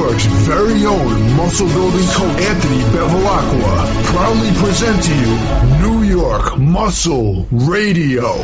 York's very own muscle building coach Anthony Bevilacqua proudly present to you New York Muscle Radio.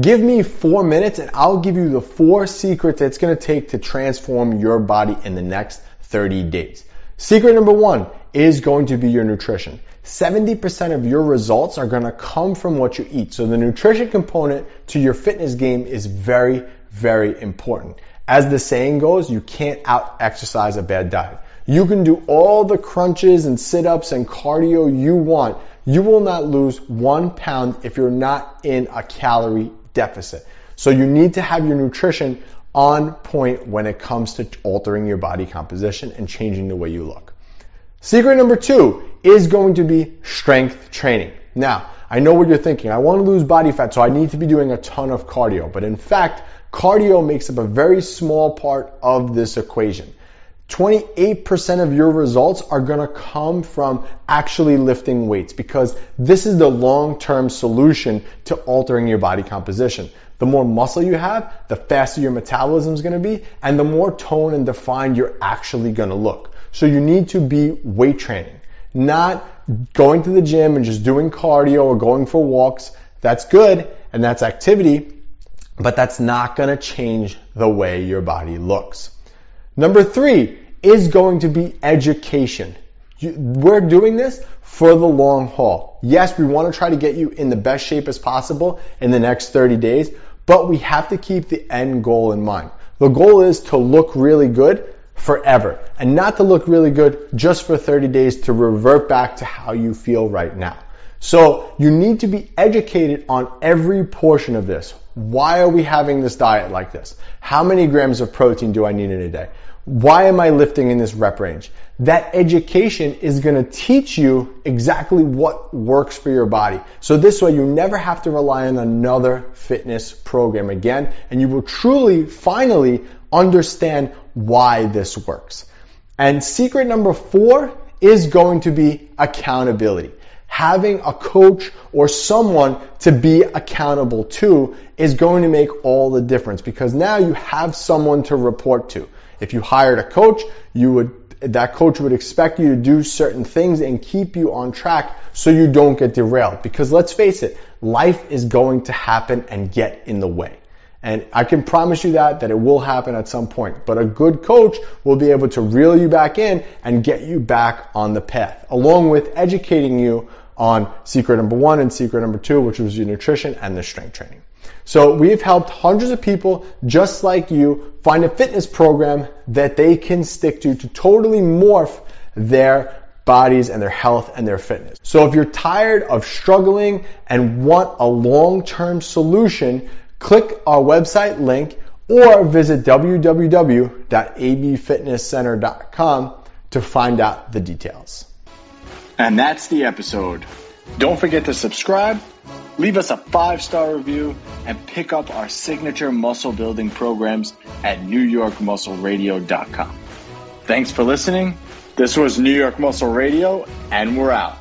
Give me four minutes and I'll give you the four secrets it's going to take to transform your body in the next 30 days. Secret number one is going to be your nutrition. 70% of your results are going to come from what you eat. So the nutrition component to your fitness game is very, very important. As the saying goes, you can't out exercise a bad diet. You can do all the crunches and sit-ups and cardio you want. You will not lose one pound if you're not in a calorie deficit. So you need to have your nutrition on point when it comes to altering your body composition and changing the way you look. Secret number two is going to be strength training. Now, I know what you're thinking. I want to lose body fat, so I need to be doing a ton of cardio. But in fact, cardio makes up a very small part of this equation. 28% of your results are going to come from actually lifting weights because this is the long-term solution to altering your body composition. The more muscle you have, the faster your metabolism is going to be and the more toned and defined you're actually going to look. So you need to be weight training, not going to the gym and just doing cardio or going for walks. That's good and that's activity, but that's not going to change the way your body looks. Number three is going to be education. We're doing this for the long haul. Yes, we want to try to get you in the best shape as possible in the next 30 days, but we have to keep the end goal in mind. The goal is to look really good forever and not to look really good just for 30 days to revert back to how you feel right now. So you need to be educated on every portion of this. Why are we having this diet like this? How many grams of protein do I need in a day? Why am I lifting in this rep range? That education is going to teach you exactly what works for your body. So this way you never have to rely on another fitness program again and you will truly finally understand why this works. And secret number four is going to be accountability. Having a coach or someone to be accountable to is going to make all the difference because now you have someone to report to. If you hired a coach, you would that coach would expect you to do certain things and keep you on track so you don't get derailed. Because let's face it, life is going to happen and get in the way. And I can promise you that, that it will happen at some point. But a good coach will be able to reel you back in and get you back on the path, along with educating you on secret number one and secret number two, which was your nutrition and the strength training. So we've helped hundreds of people just like you find a fitness program that they can stick to to totally morph their bodies and their health and their fitness. So if you're tired of struggling and want a long-term solution, click our website link or visit www.abfitnesscenter.com to find out the details. And that's the episode. Don't forget to subscribe Leave us a five star review and pick up our signature muscle building programs at NewYorkMuscleRadio.com. Thanks for listening. This was New York Muscle Radio, and we're out.